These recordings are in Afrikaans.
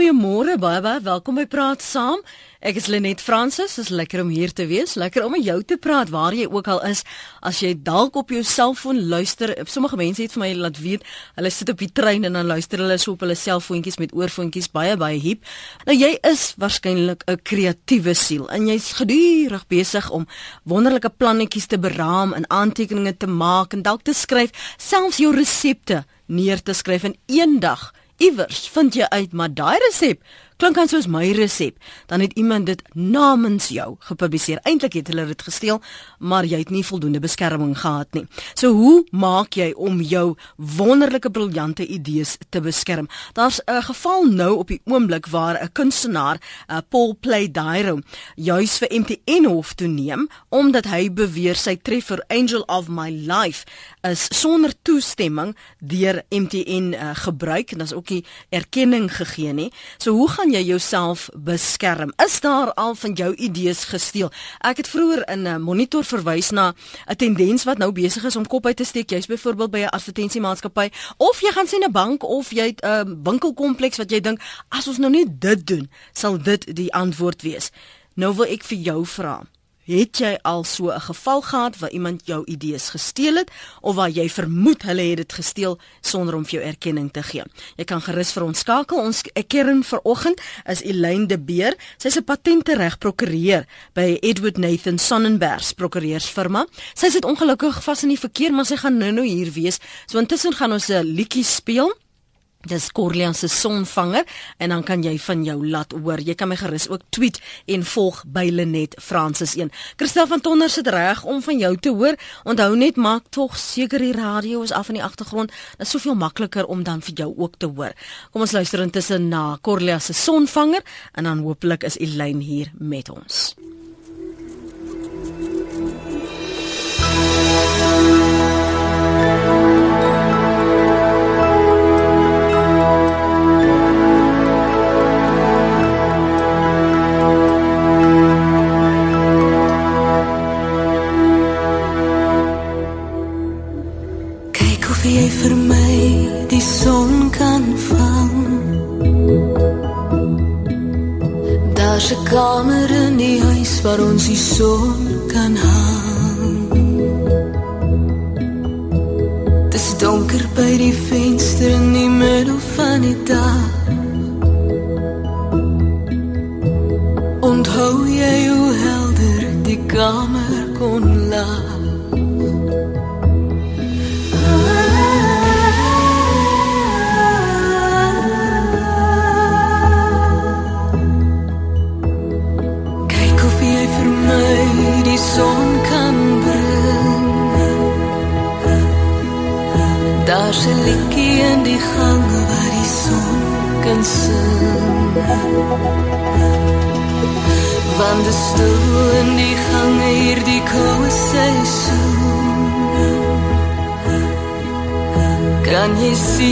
Goeiemôre baie welkom by Praat Saam. Ek is Lenet Fransis. Dit is lekker om hier te wees. Lekker om met jou te praat waar jy ook al is. As jy dalk op jou selfoon luister, sommige mense het vir my laat weet, hulle sit op die trein en dan luister hulle so op hulle selfoontjies met oorfoontjies baie baie hip. Nou jy is waarskynlik 'n kreatiewe siel en jy's gedurig besig om wonderlike plannetjies te beraam en aantekeninge te maak en dalk te skryf, selfs jou resepte neer te skryf in een dag iewers vind jy uit maar daai resep klink dan soos my resep, dan het iemand dit namens jou gepubliseer. Eintlik het hulle dit gesteel, maar jy het nie voldoende beskerming gehad nie. So hoe maak jy om jou wonderlike briljante idees te beskerm? Daar's 'n geval nou op die oomblik waar 'n kunstenaar, uh, Paul Play Dairo, juis vir MTN hof toe neem omdat hy beweer sy treffer Angel of My Life is sonder toestemming deur MTN uh, gebruik en daar's ook nie erkenning gegee nie. So hoe gaan jy jouself beskerm? Is daar al van jou idees gesteel? Ek het vroeër in 'n uh, monitor verwys na 'n tendens wat nou besig is om kop uit te steek. Jy's byvoorbeeld by 'n advertensiemaatskappy of jy gaan sien 'n bank of jy 'n uh, winkelkompleks wat jy dink as ons nou net dit doen, sal dit die antwoord wees. Nou wil ek vir jou vra. Het jy al so 'n geval gehad waar iemand jou idees gesteel het of waar jy vermoed hulle het dit gesteel sonder om vir jou erkenning te gee? Jy kan gerus vir ons skakel. Ons kern vanoggend is Elaine de Beer. Sy's 'n patentereg prokureur by Edward Nathan Sonnenberg prokureursfirma. Sy sit ongelukkig vas in die verkeer, maar sy gaan nou-nou hier wees. So intussen gaan ons 'n liedjie speel. Dis Corlian se sonvanger en dan kan jy van jou laat hoor. Jy kan my gerus ook tweet en volg by Lenet Francis 1. Christel van Tonder sit reg om van jou te hoor. Onthou net maak tog seker die radio is af in die agtergrond. Dit is soveel makliker om dan vir jou ook te hoor. Kom ons luister intussen na Corlian se sonvanger en dan hopelik is Elyn hier met ons. Daar's 'n kamer in die huis waar ons die son kan hang. Dis donker by die venster in die middel van die dag. Onthou jy hoe helder die kamer kon laat? Kan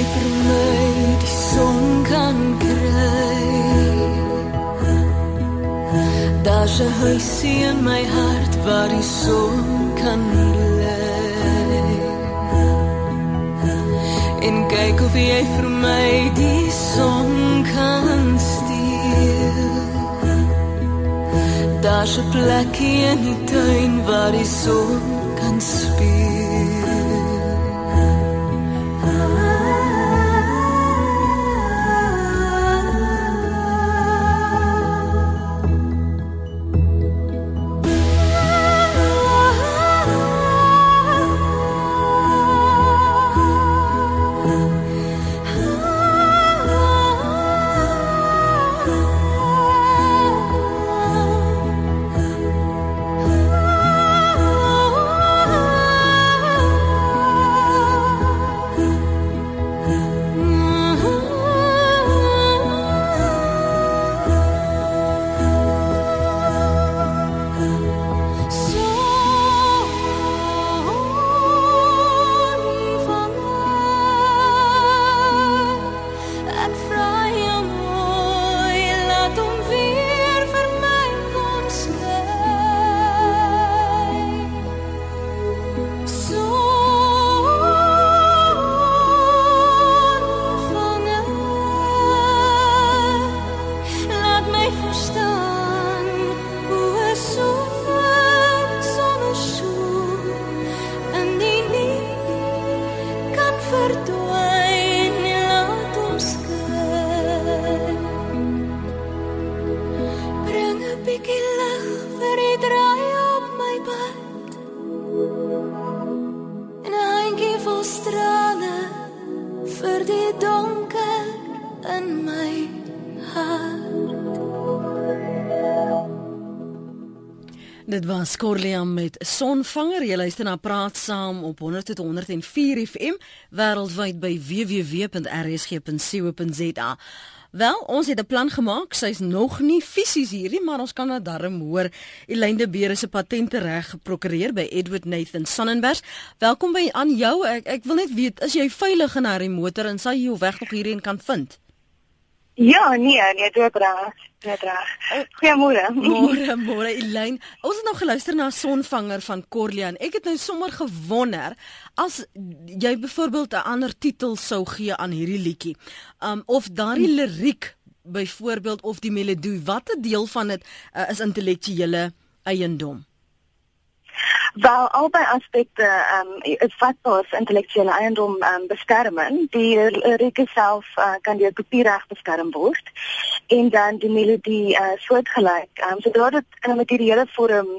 jy sien maar die die reën aan my doen huisie in my hart waar die son kan bly. En kyk of jy vir my die son kan steel. Daar's 'n plekkie in die tuin waar die son was Corliam met Sonvanger. Jy luister na Praat Saam op 100.104 FM wêreldwyd by www.rsg.co.za. Wel, ons het 'n plan gemaak. Sy's nog nie fisies hier nie, maar ons kan haar darm hoor. Elaine de Beer is 'n patente reg geprokureer by Edward Nathan Sonnenberg. Welkom by aan jou. Ek ek wil net weet, is jy veilig in haar motor en sal jy jou weg nog hierheen kan vind? Ja, nee, nee, dit reg. Dit reg. Goeiemôre. Môre, môre Elaine. Ons het nou geluister na Sonvanger van Corlian. Ek het nou sommer gewonder as jy byvoorbeeld 'n ander titel sou gee aan hierdie liedjie. Um of daardie liriek byvoorbeeld of die melodie, watter deel van dit uh, is intellektuele eiendom? Wel albei aspekte ehm um, is vatbaar vir intellektuele eiendom ehm um, beskerming. Die lirieke self uh, kan deur kopiereg beskerm word en dan die melodie uh, soortgelyk. Ehm um, sodra dit in 'n materiële vorm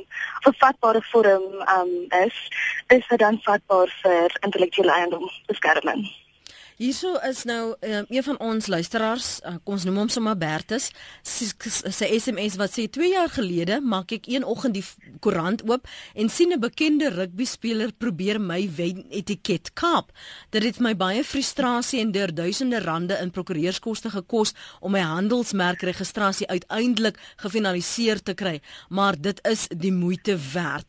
of vatbare vorm ehm um, is, is dit dan vatbaar vir intellektuele eiendom beskerming. Hierso is nou um, een van ons luisteraars, uh, ons noem hom sommer Bertus, sy SMS wat sê 2 jaar gelede maak ek een oggend die koerant oop en sien 'n bekende rugby speler probeer my wen etiket kaap. Dit het my baie frustrasie en deur duisende rande in prokureurskoste gekos om my handelsmerkregistrasie uiteindelik gefinaliseer te kry, maar dit is die moeite werd.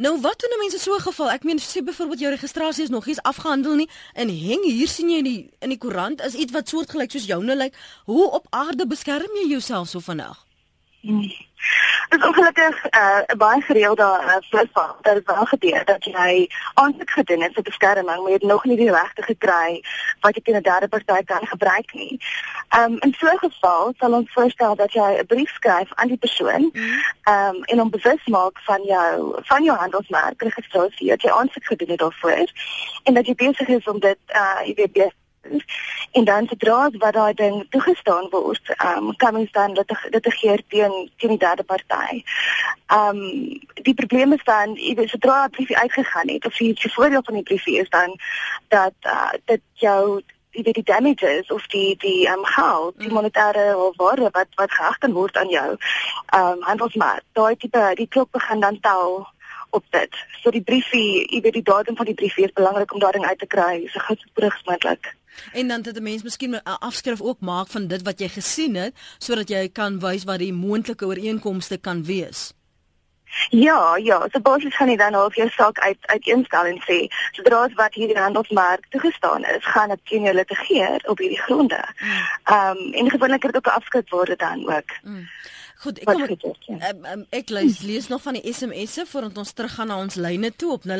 Nou wat doen mense so 'n geval? Ek meen sê byvoorbeeld jou registrasie is nog nie afgehandel nie en heng hier sien jy in die in die koerant is iets wat soortgelyk soos joune lyk. Hoe op aarde beskerm jy jouself so vandag? Hmm. Dit is ongelukkig 'n uh, baie gereelde uh, voorval dat dit wel gebeur dat jy aansoek gedoen het vir beskerming, maar jy het nog nie die regte gekry wat jy teen 'n derde party kan gebruik nie. Ehm um, in so 'n geval sal ons voorstel dat jy 'n brief skryf aan die persoon mhm. ehm um, en hom bewus maak van jou van jou handelsmerk registrasie dat jy aansoek gedoen het daarvoor en dat jy besig is om dit uh jy weet en dan sodra wat daai ding toegestaan word, ehm um, kan mens dan dit dit geer teen teen die derde party. Ehm um, die probleem is dan jy weet sodra 'n brief uitgegaan het of jy die voordeel van die brief is dan dat uh, dit jou die die damages of die die ehm um, geld, die mm. monetêre of waarde wat wat geheg word aan jou ehm um, handelsmaat. Daai tipe die klok begin dan tel op dit. So die briefie, jy weet die datum van die briefie is belangrik om daardie uit te kry so gou as moontlik. En dan dat 'n mens miskien 'n afskrif ook maak van dit wat jy gesien het sodat jy kan wys wat die moontlike ooreenkomste kan wees. Ja, ja, so basies gaan jy dan al jou saak uit uiteenstel en sê, sodra as wat hierdie handelsmerk toegestaan is, gaan dit teen jou litigeer op hierdie gronde. Mm. Ehm um, en gewoonlik het ook 'n afskrif word dan ook. Mm. Goed, ek kom ek, ja. um, um, ek lees, lees nog van die SMS'e voordat ons teruggaan na ons lyne toe op 0891104553.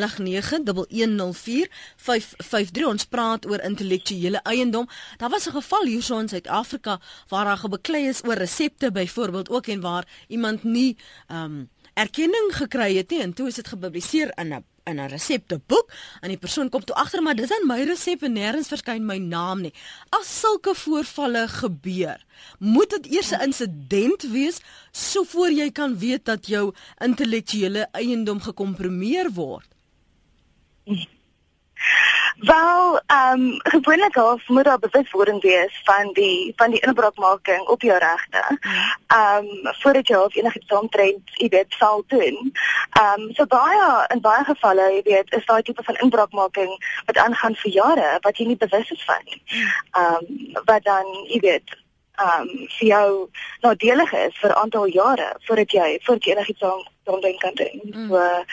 Ons praat oor intellektuele eiendom. Daar was 'n geval hierso in Suid-Afrika waar daar gebeklei is oor resepte byvoorbeeld ook en waar iemand nie ehm um, erkenning gekry het nie en toe is dit gepubliseer in 'n in 'n resepteboek en die persoon kom toe agter maar dis aan my resep en nêrens verskyn my naam nie. As sulke voorvalle gebeur, moet dit eers 'n insident wees so voor jy kan weet dat jou intellektuele eiendom gekompromieer word. Wel, ehm um, gewoonlik half moet daar bewuswording wees van die van die inbraakmaking op jou regte. Ehm um, voordat jy half enigiets omtrent, jy weet, sal doen. Ehm um, so baie in baie gevalle, jy weet, is daai tipe van inbraakmaking wat aangaan vir jare wat jy nie bewus is van nie. Ehm um, wat dan, jy weet, ehm um, vir jou nadelig is vir 'n aantal jare voordat jy voordat jy enigiets om kan doen. Mm. So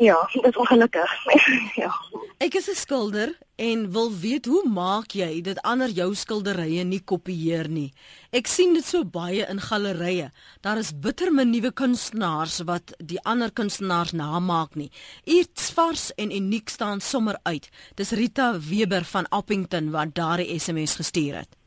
Ja, dit is ongelukkig. ja. Ek is 'n skilder en wil weet hoe maak jy dit ander jou skilderye nie kopieer nie. Ek sien dit so baie in gallerye. Daar is bitter min nuwe kunstenaars wat die ander kunstenaars namaak nie. Iets vars en uniek staan sommer uit. Dis Rita Weber van Appington wat daardie SMS gestuur het.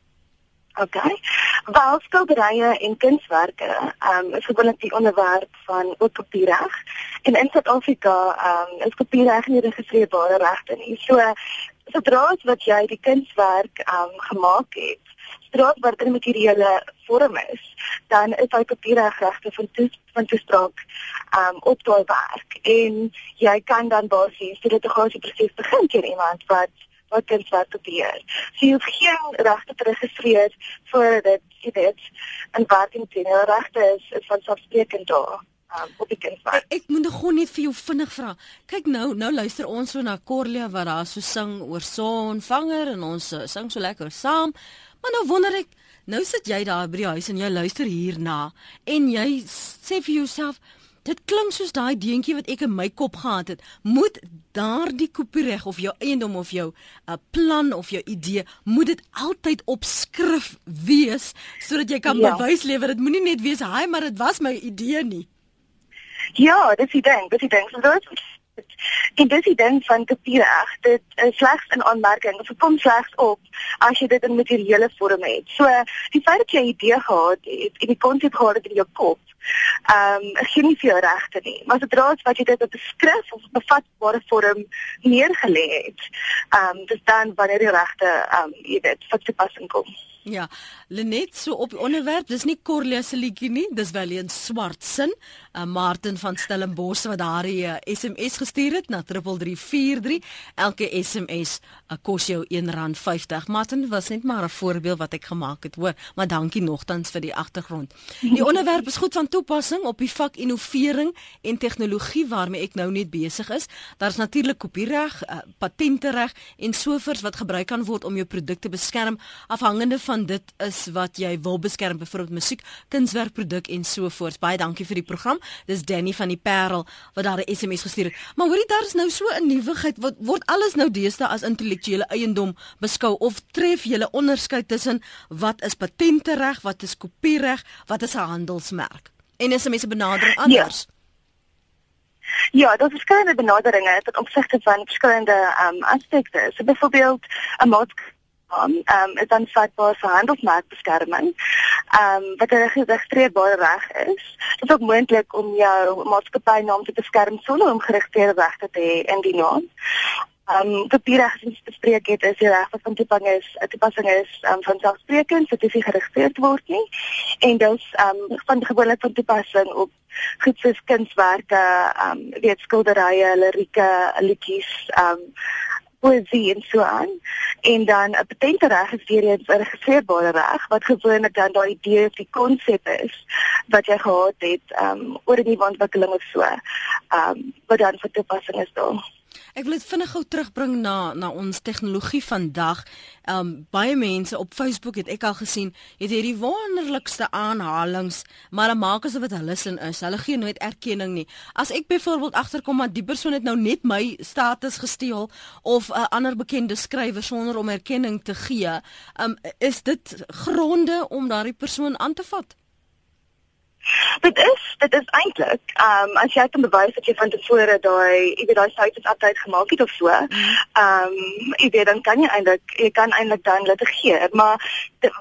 Okay. Wel skilderye en kunswerke, ehm um, is gewoonlik die onderwerp van kopiereg. En in Suid-Afrika, ehm um, is kopiereg nie geregistreerde regte nie. So sodra as wat jy die kunswerk ehm um, gemaak het, sodra wat in materiële vorm is, dan is daai kopieregte van toes van toespraak um op daai werk en jy kan dan basies die litigasie proses begin teen iemand wat wat dit wat kopieer. So jy hoef geen regte te registreer voor dit jy weet in teen regte is, is van selfsprekend daar. Um, op die ek, ek moet nog net vir jou vinnig vra. Kyk nou, nou luister ons so na Corlia wat daar so sing oor sonvanger en ons uh, sing so lekker saam. Maar nou wonder ek, nou sit jy daar by die huis en jy luister hierna en jy sê vir jouself, dit klink soos daai deentjie wat ek in my kop gehad het. Moet daardie kopiereg of jou eiendom of jou 'n uh, plan of jou idee, moet dit altyd op skrif wees sodat jy kan ja. bewys lewer. Dit moenie net wees, "Haai, maar dit was my idee nie." Ja, dis die ding, dis die ding. So dit En dis die ding van kopiereg, dit is slegs 'n aanmerking, dit kom slegs op as jy dit in materiële vorm het. So die feit dat jy 'n idee gehad het en die konsep gehad het in jou kop, ehm um, gee nie vir jou regte nie. Maar sodra wat jy dit op 'n skrif of bevatbare vorm neergelê het, ehm um, dis dan wanneer die regte ehm um, jy weet, vir toepassing kom. Ja, Lenet so op die onderwerp, dis nie Corlia se liedjie nie, dis wel 'n swart sin. Uh, Martin van Stellenbosch wat daardie uh, SMS gestuur het na 3343. Elke SMS uh, kos jou R1.50. Martin was net maar 'n voorbeeld wat ek gemaak het, hoor, maar dankie nogtans vir die agtergrond. Die onderwerp is goed van toepassing op die vak innovering en tegnologie waarmee ek nou net besig is. Daar's natuurlik kopiereg, uh, patentereg en sovoorts wat gebruik kan word om jou produk te beskerm afhangende van van dit is wat jy wil beskerm byvoorbeeld musiek, kunswerkproduk en so voort. Baie dankie vir die program. Dis Danny van die Parel wat daar 'n SMS gestuur het. Maar hoorie daar is nou so 'n nuwigheid wat word alles nou deesdae as intellektuele eiendom beskou of tref jy 'n onderskeid tussen wat is patentereg, wat is kopiereg, wat is 'n handelsmerk? En is 'n mens se benadering ja. anders? Ja. Ja, daar is verskillende benaderinge ten opsigte van verskillende um, aspekte. So byvoorbeeld 'n maatskappy liggaam ehm um, is dan vatbaar vir handelsmerkbeskerming. Ehm um, wat 'n geregistreerbare reg is. Dit is ook moontlik om jou maatskappynaam te beskerm sonder om geregistreerde regte te hê in die naam. Ehm um, papierreg is bespreek het is die reg wat van toepassing is, 'n toepassing is ehm um, van selfsprekend, so dit is geregistreerd word nie. En dus ehm um, van gewoonlik van toepassing op goed soos kunswerke, ehm um, weet skilderye, lirieke, liedjies, ehm um, poesie en so aan. En dan 'n patentereg is weer 'n geregistreerbare reg wat gewoonlik dan daai idee of die konsep is wat jy gehad het um oor 'n nuwe ontwikkeling of so. Um wat dan vir toepassing is daar. Ek wil dit vinnig gou terugbring na na ons tegnologie vandag. Um baie mense op Facebook het ek al gesien, het hierdie wonderlikste aanhalings, maar dan maak asof dit hulle sin is. Hulle gee nooit erkenning nie. As ek byvoorbeeld agterkom dat die persoon het nou net my status gesteel of 'n uh, ander bekende skrywer sonder om erkenning te gee, um is dit gronde om daardie persoon aan te vat? Dit is dit is eintlik, ehm um, as jy kan bewys dat jy van tevore daai, jy weet daai site is altyd gemaak het of so, ehm um, jy weet dan kan jy eintlik jy kan eintlik dan litigeer, maar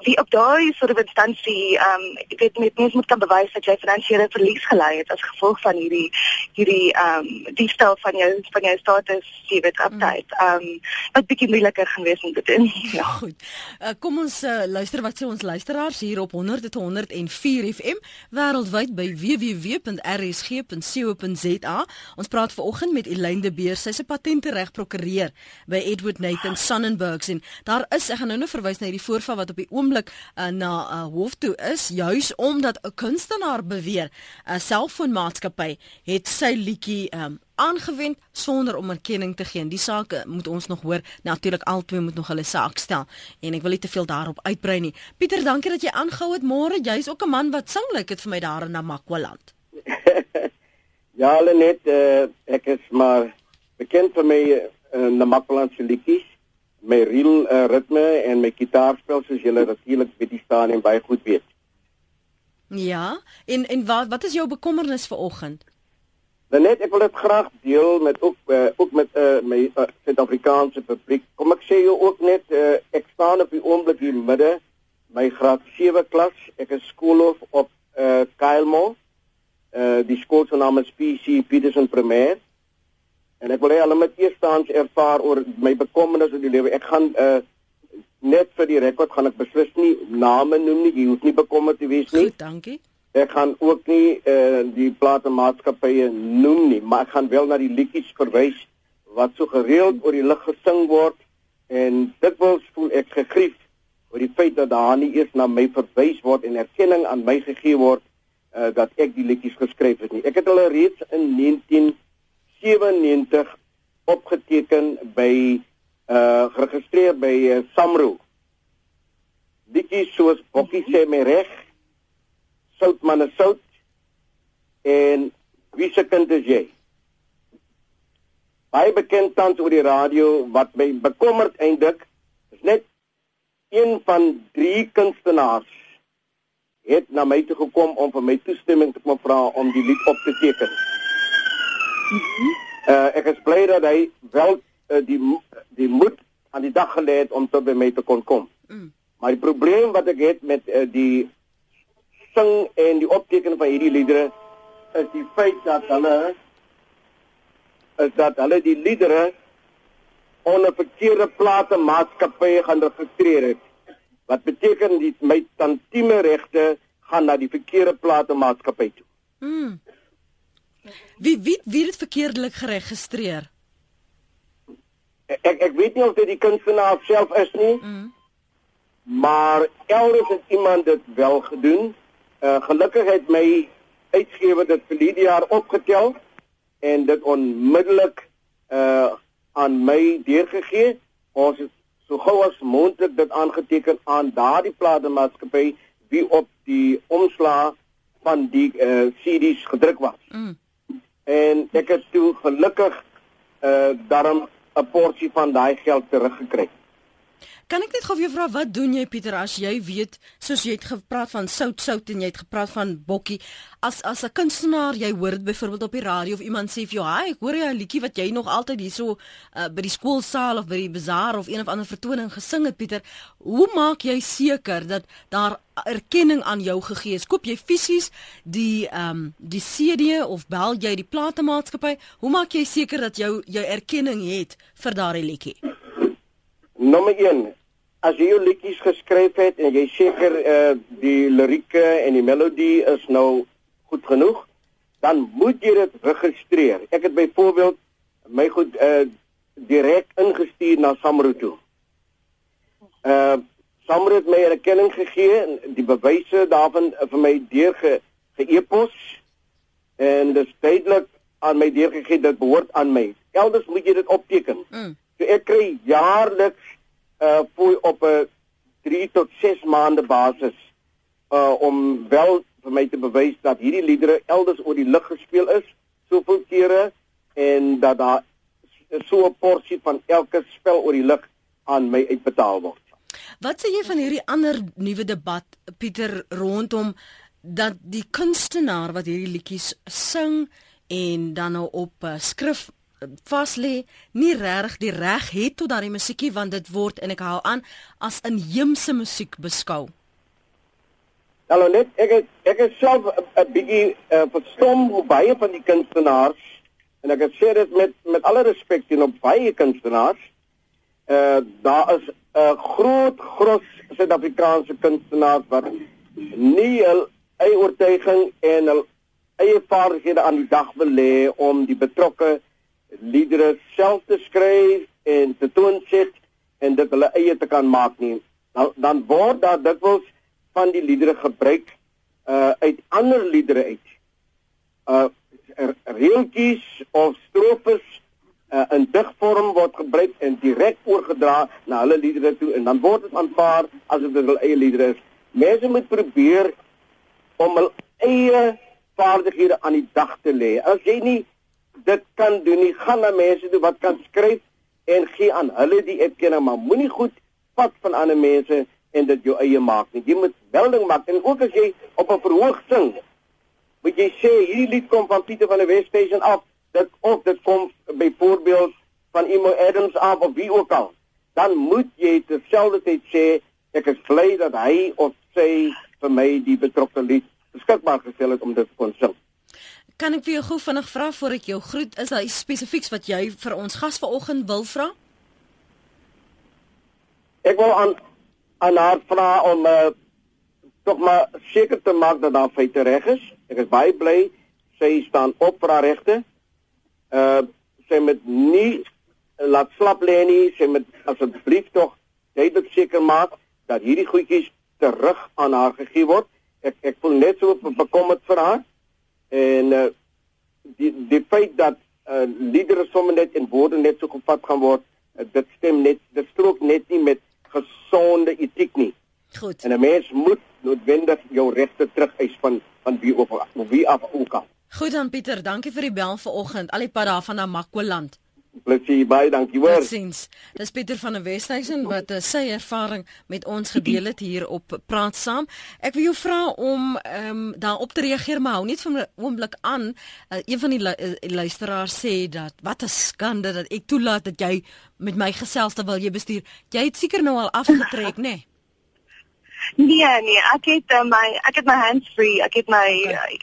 wie op daai soort van instansie, ehm um, jy weet met mens moet kan bewys dat jy finansiële verlies gelei het as gevolg van hierdie hierdie ehm um, die stel van jou van jou status, jy weet update. Ehm um, wat bietjie moeiliker gaan wees om te doen. Ja, goed. Uh, kom ons uh, luister wat sê ons luisteraars hier op 100 tot 104 FM. Waar wêreldwyd by www.rsg.co.za. Ons praat veraloggend met Elaine de Beer, sy's 'n patentereg prokureur by Edward Nathan Sonnenbergs en daar is ek gaan nou nou verwys na hierdie voorval wat op die oomblik uh, na uh, hof toe is, juis omdat 'n kunstenaar beweer 'n selfoonmaatskappy het sy liedjie um, aangewend sonder om erkenning te gee. Die saak moet ons nog hoor. Natuurlik albei moet nog hulle saak stel en ek wil nie te veel daarop uitbrei nie. Pieter, dankie dat jy aangehou het môre. Jy's ook 'n man wat sing, lyk dit vir my daar in Namakwaland. ja, net uh, ek is maar bekend vir my uh, Namakwaland se liedjies, my real uh, ritme en my gitaarspel soos julle natuurlik weet die staan en baie goed weet. Ja, en en wat wat is jou bekommernis vir oggend? Nou net ek wil dit graag deel met ook uh, ook met uh, my uh, Suid-Afrikaanse publiek. Kom ek sê jou ook net uh, ek staan op die oomblik hier midde my graad 7 klas. Ek is skoolhoof op uh, Kylemo. Uh, die skool se naam is PC Peterson Premier. En ek wil hê hulle moet eerstens ervaar oor my bekommernis in die lewe. Ek gaan uh, net vir die rekord gaan ek beslis nie name noem nie. Jy hoef nie bekommerd te wees nie. Goed, dankie. Ek gaan ook nie eh uh, die platemaatskappye noem nie, maar ek gaan wel na die liedjies verwys wat so gereeld oor die lig gesing word en dit wil voel ek gegrief oor die feit dat daar nie eers na my verwys word en erkenning aan my gegee word uh, dat ek die liedjies geskryf het nie. Ek het hulle reeds in 1997 opgeteken by uh geregistreer by uh, Samro. Liedjies soos Bokkie sê my reg, Sout manne sout en Wie se kind is jy? Baie bekend tans oor die radio wat my bekommerd eintlik is net een van drie kunstenaars het na my toe gekom om vir my toestemming te kom vra om die lied op te teken. Uh ek is bly dat hy wel uh, die die moed aan die dag gelê het om tot by my te kon kom. Mm. Maar die probleem wat ek het met uh, die sing en die opteken van hierdie liedere is die feit dat hulle is dat hulle die liedere onder verkeerde plate maatskappye gaan registreer het. Wat beteken die my tantieme regte gaan na die verkeerde plate maatskappy toe. Mm. Wie wie wie het verkeerdelik geregistreer? Ek ek weet nie of dit die kunstenaar self is nie, Mm. maar elders het iemand dit wel gedoen. Uh gelukkig het my uitgewer dit vir die jaar opgetel en dit onmiddellik uh aan my deurgegee. Ons het so gou as moontlik dit aangeteken aan daardie platemaatskappy wie op die omslag van die uh CD's gedruk was. Mm. En ek het toe gelukkig uh daarom 'n porsie van daai geld teruggekry. Kan ek net gou vir jou vra wat doen jy Pieter as jy weet soos jy het gepraat van sout sout en jy het gepraat van bokkie as as 'n kunstenaar jy hoor dit byvoorbeeld op die radio of iemand sê vir jou hy ek hoor jy 'n liedjie wat jy nog altyd hierso uh, by die skoolsaal of by die bazaar of een of ander vertoning gesing het Pieter hoe maak jy seker dat daar erkenning aan jou gegee is? Koop jy fisies die ehm um, die CD of bel jy die platemaatskappy hoe maak jy seker dat jou jou erkenning het vir daardie liedjie Nommer 1. As jy jou liedjies geskryf het en jy seker uh die lirieke en die melodie is nou goed genoeg, dan moet jy dit registreer. Ek het byvoorbeeld my goed uh direk ingestuur na Samro toe. Uh Samro het my erkenning gegee en die bewyse daarvan vir my deurge ge-e-pos en dit is duidelik aan my deurgegee dit behoort aan my. Elders moet jy dit opteken. mm. So ek kry jaarliks uh fooi op 'n 3 tot 6 maande basis uh om wel vir my te bewys dat hierdie liedere elders oor die lug gespeel is soveel kere en dat daar so 'n porsie van elke spel oor die lug aan my uitbetaal word. Wat sê jy van hierdie ander nuwe debat Pieter rondom dat die kunstenaar wat hierdie liedjies sing en dan nou op uh, skrif vas lê nie reg die reg het tot daardie musiekie want dit word en ek hou aan as inheemse musiek beskou. Hallo net ek het, ek is self 'n bietjie uh, verstom hoe baie van die kunstenaars en ek sê dit met met alle respek teenoor baie kunstenaars uh daar is 'n uh, groot gros Suid-Afrikaanse kunstenaars wat nie hul eie oortuiging en hul eie vaardighede aan die dag wil lê om die betrokke liedere self te skryf en te toonset en dit hulle eie te kan maak nie. Dan dan word daar dikwels van die liedere gebruik uh uit ander liedere uit. Uh reeltjies of strofes uh, in digvorm word gebruik en direk oorgedra na hulle liedere toe en dan word dit aanvaar asof dit hul eie liedere is. Mense moet probeer om hul eie vaardighede aan die dag te lê. As jy nie dit kan doen nie, gaan na mense toe wat kan skryf en gee aan hulle die erkenning, maar moenie goed vat van ander mense en dit jou eie maak nie. Jy moet melding maak en ook as jy op 'n verhoog sing, moet jy sê hierdie lied kom van Pieter van der West Station af, dit of dit kom byvoorbeeld van Emo Adams af of wie ook al. Dan moet jy terselfdertyd sê ek is bly dat hy of sy vir my die betrokke lied beskikbaar gestel het om dit te kon sing. Kan ek vir jou gou vinnig vra voor ek jou groet, is daar iets spesifieks wat jy vir ons gas vanoggend wil vra? Ek wil aan aan haar vra om uh, tog maar seker te maak dat haar feite reg is. Ek is baie bly sy staan op vir haar regte. Uh sy moet nie laat slap lê nie. Sy moet asseblief tog duidelik seker maak dat hierdie goedjies terug aan haar gegee word. Ek ek voel net so bekommerd vir haar. En uh die die feit dat uh liedere sommer net in woorde net so gevat gaan word, uh, dit stem net dit strook net nie met gesonde etiek nie. Goed. En 'n mens moet noodwendig jou regte terugeis van van wie of wie af ook al. Goed dan Pieter, dankie vir die bel vanoggend. Al die pad daar van na Makwaland. Plesie baie dankie hoor. Totsiens. Dis Pieter van der Westhuizen wat uh, sy ervaring met ons gedeel het hier op Praat Saam. Ek wil jou vra om ehm um, daarop te reageer, maar hou net vir 'n oomblik aan. Uh, een van die lu uh, luisteraars sê dat wat 'n skande dat ek toelaat dat jy met my gesels terwyl jy bestuur. Jy het seker nou al afgetrek, nê? Nee? Nee, nee, ek het uh, my ek het my hands free. Ek het my Okay.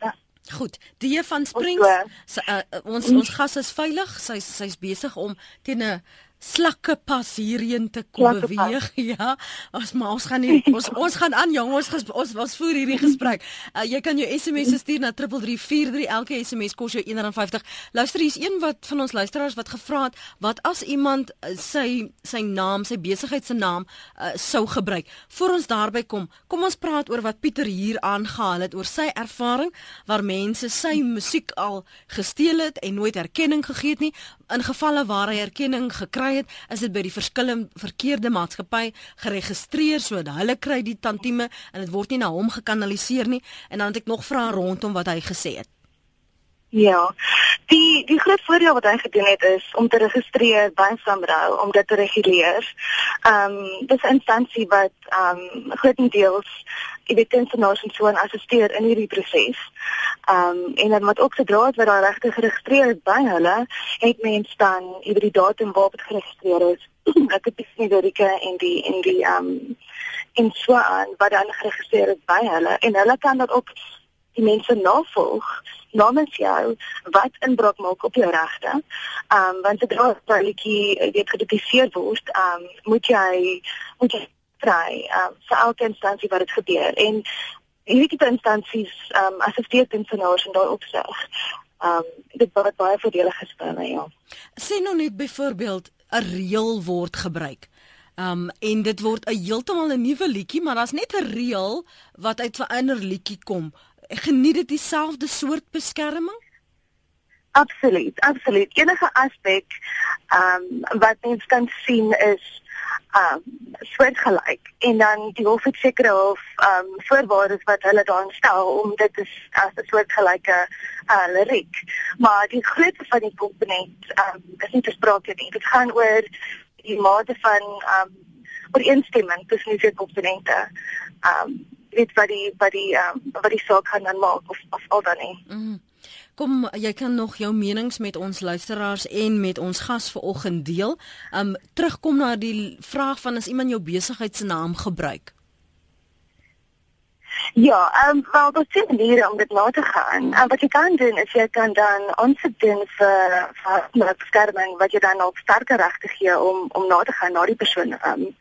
uh, Goed, die van Springs, Ons, sy, uh, ons ons gas is veilig. Sy sy's besig om teen 'n slakke pas hierheen te kom Slakke pas. beweeg. Ja, ons maar ons gaan nie ons ons gaan aan jong, ons ges, ons ons voer hierdie gesprek. Uh, jy kan jou SMS stuur na 3343. Elke SMS kos jou R1.50. Luister, hier's een wat van ons luisteraars wat gevra het, wat as iemand uh, sy sy naam, sy besigheid se naam uh, sou gebruik. Voor ons daarby kom, kom ons praat oor wat Pieter hier aangehaal het oor sy ervaring waar mense sy musiek al gesteel het en nooit erkenning gegee het nie. In gevalle waar hy erkenning gekry het, is dit by die verskillende verkeerde maatskappy geregistreer sodat hulle kry die tantieme en dit word nie na hom gekanaliseer nie. En dan het ek nog vrae rondom wat hy gesê het. Ja. Die die groot voordeel wat hy gedoen het is om te registreer by Samrou om dit te reguleer. Ehm um, dis 'n instansie wat ehm um, grootendeels jy weet kunstenaars en so aan assisteer in hierdie proses. Ehm um, en dan wat ook sodra dit wat daai regte geregistreer is by hulle, het mens dan oor die datum waarop dit geregistreer is, ek het die Amerika en die en die ehm um, en so aan wat dan geregistreer is by hulle en hulle kan dat ook die mense navolg namens jou wat inbraak maak op jou regte. Ehm um, want sodra 'n liedjie eh, weet gedefiseer word, ehm um, moet jy moet jy ehm um, vir elke instansie wat dit gebeur en hierdie tipe instansies ehm um, assisteer kunstenaars in daai opsig. Ehm um, dit word baie voordelig gestel, ja. Sê nou net byvoorbeeld 'n reël word gebruik. Um en dit word 'n heeltemal 'n nuwe liedjie, maar daar's net 'n reël wat uit 'n ander liedjie kom. Geniet dit dieselfde soort beskerming? Absoluut, absoluut. Enige aspek ehm um, wat mens kan sien is ehm um, soortgelyk en dan die hof het sekere hof um, voorwaardes wat hulle daarin stel om dit is as 'n soortgelyke uh, liriek. Maar die grootte van die komponent um, is nie te sprake nie. Dit gaan oor die mate van um, ooreenstemming tussen die komponente. Um, weet wat die wat die um, wat die saak gaan dan maak of of al dan nie. Mm. Kom, jy kan nog jou menings met ons luisteraars en met ons gas vanoggend deel. Um terugkom na die vraag van as iemand jou besigheid se naam gebruik. Ja, ehm um, wel dat sien maniere om dit na te gaan. En wat jy kan doen is jy kan dan aansoek doen vir vir beskerming wat jy dan op sterker regte gee om om na te gaan na die persoon ehm um,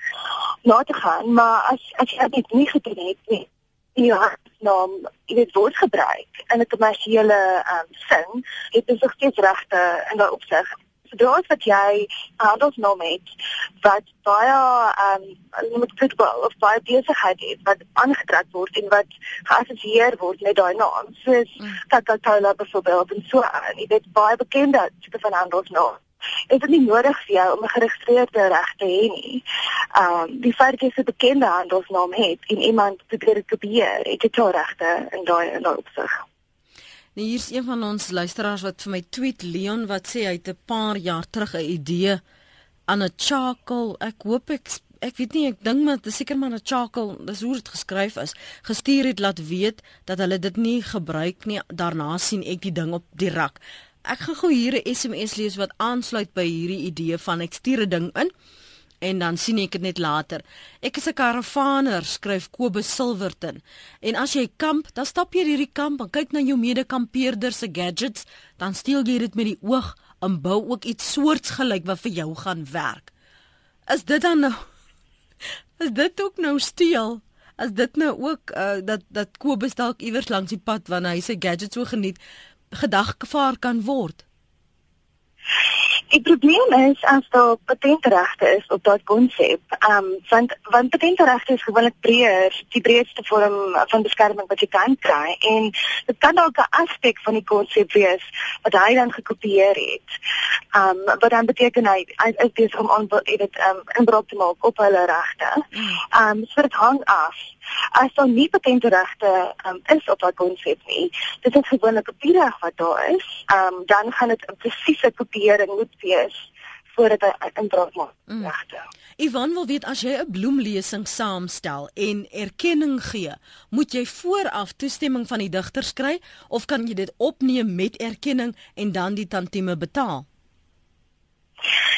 na te gaan, maar as as jy dit nie gedoen het nie, in jou naam, jy weet word gebruik in 'n kommersiële um, sin, het jy nog steeds regte in daai opsig. Sodra as wat jy handelsnaam het wat baie ehm um, met voetbal of baie besigheid het wat aangetrek word en wat geassosieer word met daai naam soos Mm. Coca-Cola byvoorbeeld en so aan. Jy weet baie bekende tipe van handelsnaam is dit nie nodig vir jou om 'n geregistreerde reg te hê nie. Ehm um, die feit jy 'n bekende handelsnaam het en iemand probeer dit kopieer, het jy jou regte in daai in daai opsig. Nou hier's een van ons luisteraars wat vir my tweet Leon wat sê hy het 'n paar jaar terug 'n idee aan 'n charcoal. Ek hoop ek ek weet nie, ek dink maar dis seker maar 'n charcoal, dis hoe dit geskryf is. Gestuur het laat weet dat hulle dit nie gebruik nie. Daarna sien ek die ding op die rak. Ek gaan gou hier 'n SMS lees wat aansluit by hierdie idee van ek stuur 'n ding in en dan sien ek dit net later. Ek is 'n karavaner, skryf Kobus Silverton. En as jy kamp, dan stap jy hierdie kamp en kyk na jou mede-kampeerders se gadgets, dan steel jy dit met die oog en bou ook iets soortgelyk wat vir jou gaan werk. Is dit dan nou Is dit ook nou steel? As dit nou ook uh, dat dat Kobus dalk iewers langs die pad wanneer hy sy gadgets so geniet, gedagvaar kan word. Die probleem is as daar patentregte is op daardie konsep. Ehm um, want want patentregte is gewoonlik breër, die breedste vorm van beskerming wat jy kan kry en dit kan dalk 'n aspek van die konsep wees wat hy dan gekopieer het. Ehm um, wat dan beteken hy hy is besig om aan dit ehm um, inbreuk te maak op hulle regte. Ehm um, so dit hang af as daar nie patentregte um, is op daai konsep nie, dit is gewoonlik 'n kopiereg wat daar is, um, dan gaan dit 'n presiese kopiering moet wees voordat hy inbraak maak. Mm. Regte. Ivan wil weet as jy 'n bloemlesing saamstel en erkenning gee, moet jy vooraf toestemming van die digter kry of kan jy dit opneem met erkenning en dan die tantieme betaal?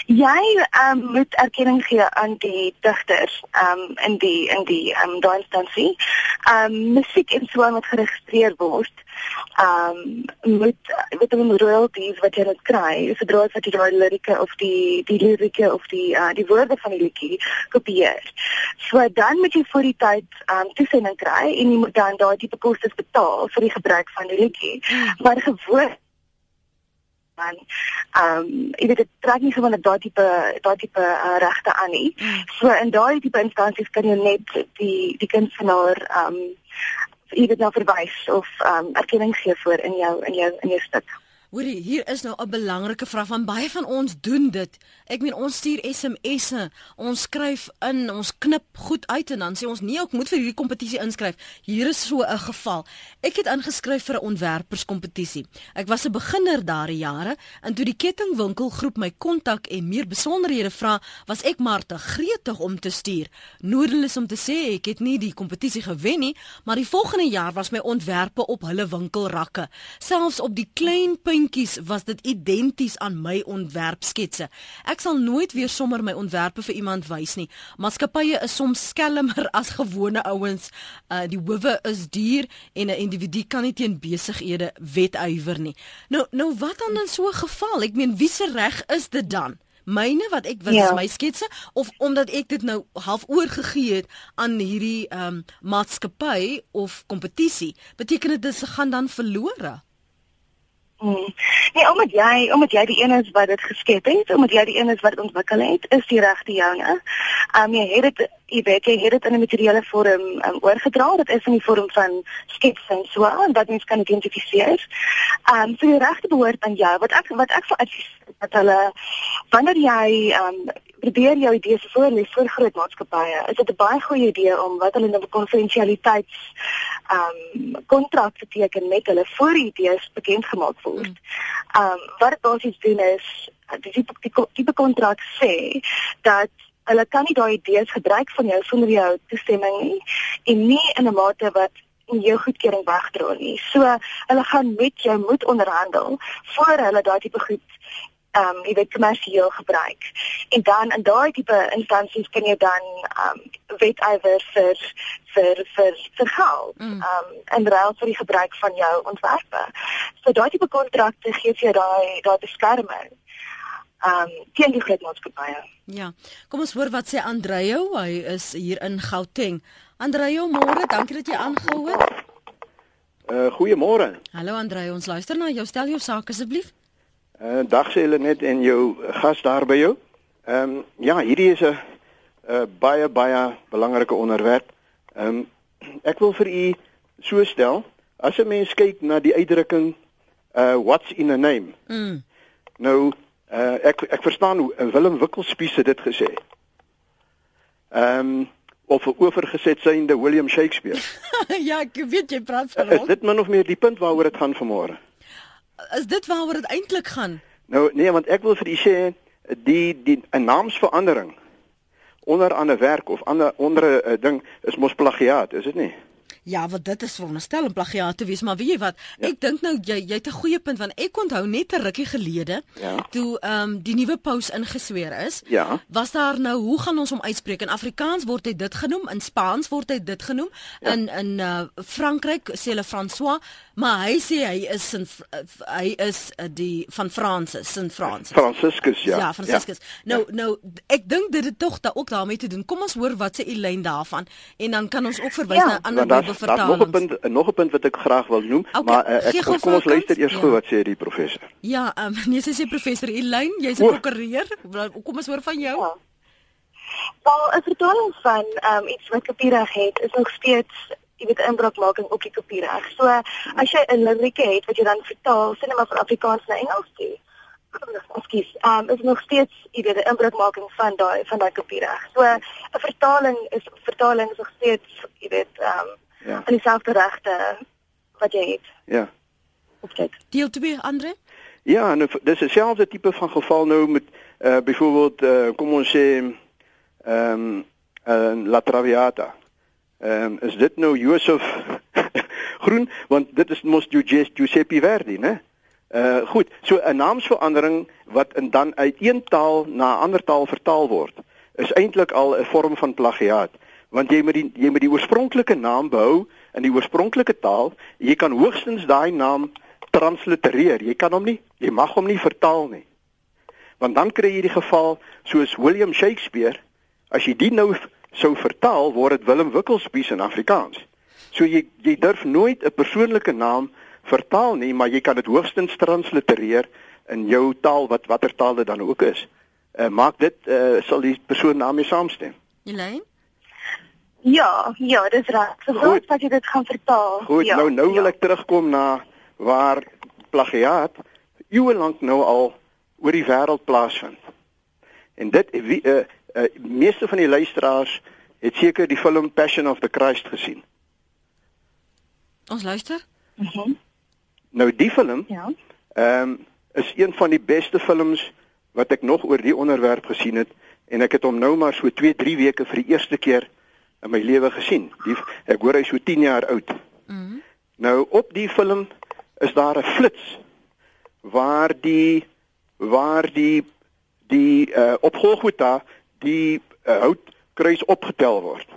Jy um, moet erkenning gee aan die digters um, in die in die um, daai instansie. Um musiek en so moet geregistreer word. Um moet weet jy die royalties wat jy net kry, dit droog wat jy daai lirieke of die die lirieke of die uh, die woorde van die liedjie kopieer. So dan moet jy vir die tyd um toesending kry en jy moet dan daai tipe kostes betaal vir die gebruik van die liedjie. Hmm. Maar gewoon man. Ehm um, jy weet dit trek nie gewoonlik daai tipe daai tipe uh, regte aan nie. Mm. So in daai tipe instansies kan jy net die die kunstenaar ehm um, jy weet nou verwys of ehm um, erkenning gee voor in jou in jou in jou stuk. Hoorie, hier is nou 'n belangrike vraag van baie van ons doen dit. Ek meen ons stuur SMS'e, ons skryf in, ons knip goed uit en dan sê ons nee, ek moet vir hierdie kompetisie inskryf. Hier is so 'n geval. Ek het ingeskryf vir 'n ontwerperskompetisie. Ek was 'n beginner daardie jare en toe die kettingwinkelgroep my kontak en meer besonderhede vra, was ek maar te gretig om te stuur. Noordelis om te sê ek het nie die kompetisie gewen nie, maar die volgende jaar was my ontwerpe op hulle winkelrakke, selfs op die klein punt prentjies was dit identies aan my ontwerpsketse. Ek sal nooit weer sommer my ontwerpe vir iemand wys nie. Maatskappye is soms skelmer as gewone ouens. Uh die howe is duur en 'n individu kan nie teen besighede wetywer nie. Nou nou wat dan in so 'n geval? Ek meen wie se reg is dit dan? myne wat ek wat ja. is my sketse of omdat ek dit nou half oorgegee het aan hierdie ehm um, maatskappy of kompetisie beteken dit dit gaan dan verlore Hmm. Nee, omdat jy, omdat jy die een is wat dit geskep het, omdat jy die een is wat dit ontwikkel het, is die regte joune. Um jy het dit, jy weet jy het dit in 'n materiële vorm um, oorgedra. Dit is in die vorm van skets en so aan wat mens kan identifiseer. Um so die regte behoort aan jou. Wat ek wat ek vir advies dat hulle wanneer jy um probeer jou idees voor groot maatskappye. Is dit 'n baie goeie idee om wat hulle nou 'n konfidensialiteits ehm um, kontrak te teken met hulle voor die idees bekend gemaak word. Mm. Ehm um, wat dit basies doen is die tipe tipe kontrak sê dat hulle kan nie daai idees gebruik van jou sonder jou toestemming nie en nie in 'n mate wat en jou goedkeuring wegdra nie. So hulle gaan met jou moet onderhandel voor hulle daai tipe goed ehm um, jy weet kommersieel gebruik. En dan in daai tipe instansies kan jy dan ehm um, wetywer vir vir vir vir geld mm. ehm um, en ruil vir die gebruik van jou ontwerpe. So daai tipe kontrakte gee vir jou daai daai beskerming. Ehm um, teen die groot maatskappye. Ja. Kom ons hoor wat sê Andreyo, hy is hier in Gauteng. Andreyo, môre, dankie dat jy aangehou het. Uh goeiemôre. Hallo Andreyo, ons luister na jou. Stel jou saak asseblief. Uh, dag sê hulle net en jou gas daar by jou. Ehm um, ja, hierdie is 'n uh, baie baie belangrike onderwerp. Ehm um, ek wil vir u so stel, as 'n mens kyk na die uitdrukking uh what's in a name. Mm. Nou uh ek ek verstaan hoe Willem Wikkelspies dit gesê. Ehm um, of oorgeset synde William Shakespeare. ja, ek weet jy praat van hom. Is dit min of meer die punt waaroor dit gaan vanmôre? Is dit waaroor dit eintlik gaan? Nou nee, want ek wil vir u sê die die 'n naamsverandering onder 'n ander werk of ander onder 'n ding is mos plagiaat, is dit nie? Ja, wat dit is veronderstel om plagiaat te wees, maar weet jy wat? Ja. Ek dink nou jy jy het 'n goeie punt want ek onthou net 'n rukkie gelede Ja. toe ehm um, die nuwe paus ingesweer is. Ja. Was daar nou hoe gaan ons hom uitspreek? In Afrikaans word hy dit genoem, in Spaans word hy dit genoem, ja. in in uh, Frankryk sê hulle François, maar hy sê hy is in hy is uh, die van Francis, Sint Francis. Franciscus ja. Ja, Franciscus. Ja. Nou nou ek dink dit het tog da ook daarmee te doen. Kom ons hoor wat sê Elaine daarvan en dan kan ons ook verwys Ja. na ander daar's daar's nog 'n punt nog 'n punt wat ek graag wil noem, Okay, maar uh, ek kom ons luister eers Ja. gou wat sê die professor. Ja, ehm um, nee, sy sê professor Elaine, jy's 'n prokureur. Kom ons hoor van jou. Ja. Wel, 'n vertaling van um, iets wat kopiereg het is nog steeds jy weet inbraakmaking op die kopiereg. So as jy 'n lirieke het wat jy dan vertaal, sê net maar van Afrikaans na Engels toe. Ekskuus. Um is nog steeds jy weet 'n inbraakmaking van daai van daai kopiereg. So 'n vertaling is vertaling is nog steeds jy weet um Ja. aan dieselfde regte wat jy het Ja. op dit. Deel 2, Andre? Ja, en dis dieselfde tipe van geval nou met uh byvoorbeeld uh kom ons sê ehm um, uh, La Traviata. Ehm um, is dit nou Josef Groen want dit is mos Giuseppe Giuseppe Verdi, né? Uh goed, so 'n naamsverandering wat in dan uit een taal na 'n ander taal vertaal word, is eintlik al 'n vorm van plagiaat, want jy moet die jy moet die oorspronklike naam behou in die oorspronklike taal. Jy kan hoogstens daai naam translitereer. Jy kan hom nie, jy mag hom nie vertaal nie. Want dan kry jy die geval soos William Shakespeare, as jy die nou sou vertaal, word dit Willem Wikkelspies in Afrikaans. So jy jy durf nooit 'n persoonlike naam vertaal nie, maar jy kan dit hoogstens translitereer in jou taal wat watter taal dit dan ook is. Uh, maak dit uh, sal die persoon daarmee saamstem. Elaine? Ja, ja, dis reg. So Goed. dat jy dit gaan vertaal. Goed, ja, nou nou wil ja. ek terugkom na waar plagiaat eeue lank nou al oor die wêreld plaasvind. En dit wie uh, uh, meeste van die luisteraars het seker die film Passion of the Christ gesien. Ons luister. Mhm. Nou die film Ja. ehm is een van die beste films wat ek nog oor die onderwerp gesien het en ek het hom nou maar so 2, 3 weke vir die eerste keer in my lewe gesien. Die ek hoor hy is so 10 jaar oud. Mhm. Nou op die film is daar 'n flits waar die waar die die uh, op Golgotha die uh, houtkruis opgetel word.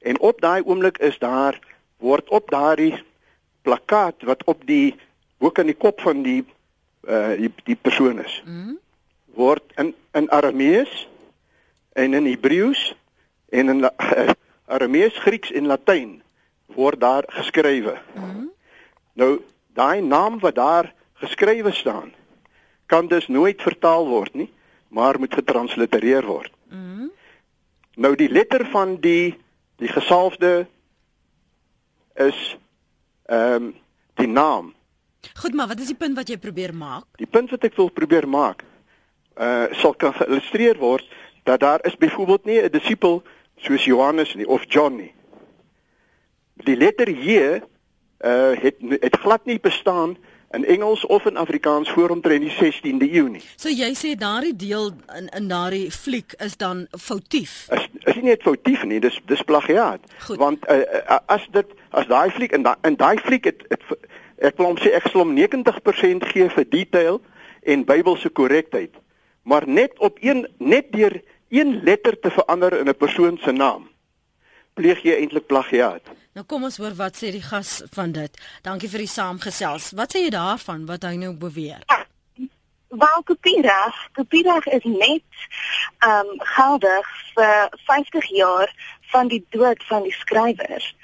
En op daai oomblik is daar word op daardie plakkaat wat op die ook aan die kop van die uh die, die persoon is. Mhm. Word in in Aramees en in Hebreëus en in Aramees, Grieks en Latyn word daar geskrywe. Mhm. Nou daai naam wat daar geskrywe staan kan dus nooit vertaal word nie, maar moet getranslitereer word. Mhm. Nou die letter van die die gesalfde is ehm um, die naam. Goed, maar wat is die punt wat jy probeer maak? Die punt wat ek wil probeer maak uh sal kan geïllustreer word dat daar is byvoorbeeld nie 'n disipel soos Johannes nie of John nie. Die letter J uh het het glad nie bestaan in Engels of in Afrikaans voor omtrent die 16de eeu nie. So jy sê daardie deel in in daardie fliek is dan foutief. is is nie net foutief nie, dis dis plagiaat. Goed. Want uh, uh, as dit as daai fliek in daai in daai fliek het, het ek wil hom sê ek sal hom 90% gee vir detail en Bybelse korrektheid. Maar net op een net deur een letter te verander in 'n persoon se naam pleeg jy eintlik plagiaat. Nou kom ons hoor wat sê die gas van dit. Dankie vir die saamgesels. Wat sê jy daarvan wat hy nou beweer? Wel kopiereg, kopiereg is net ehm um, geldig vir 50 jaar van die dood van die skrywer.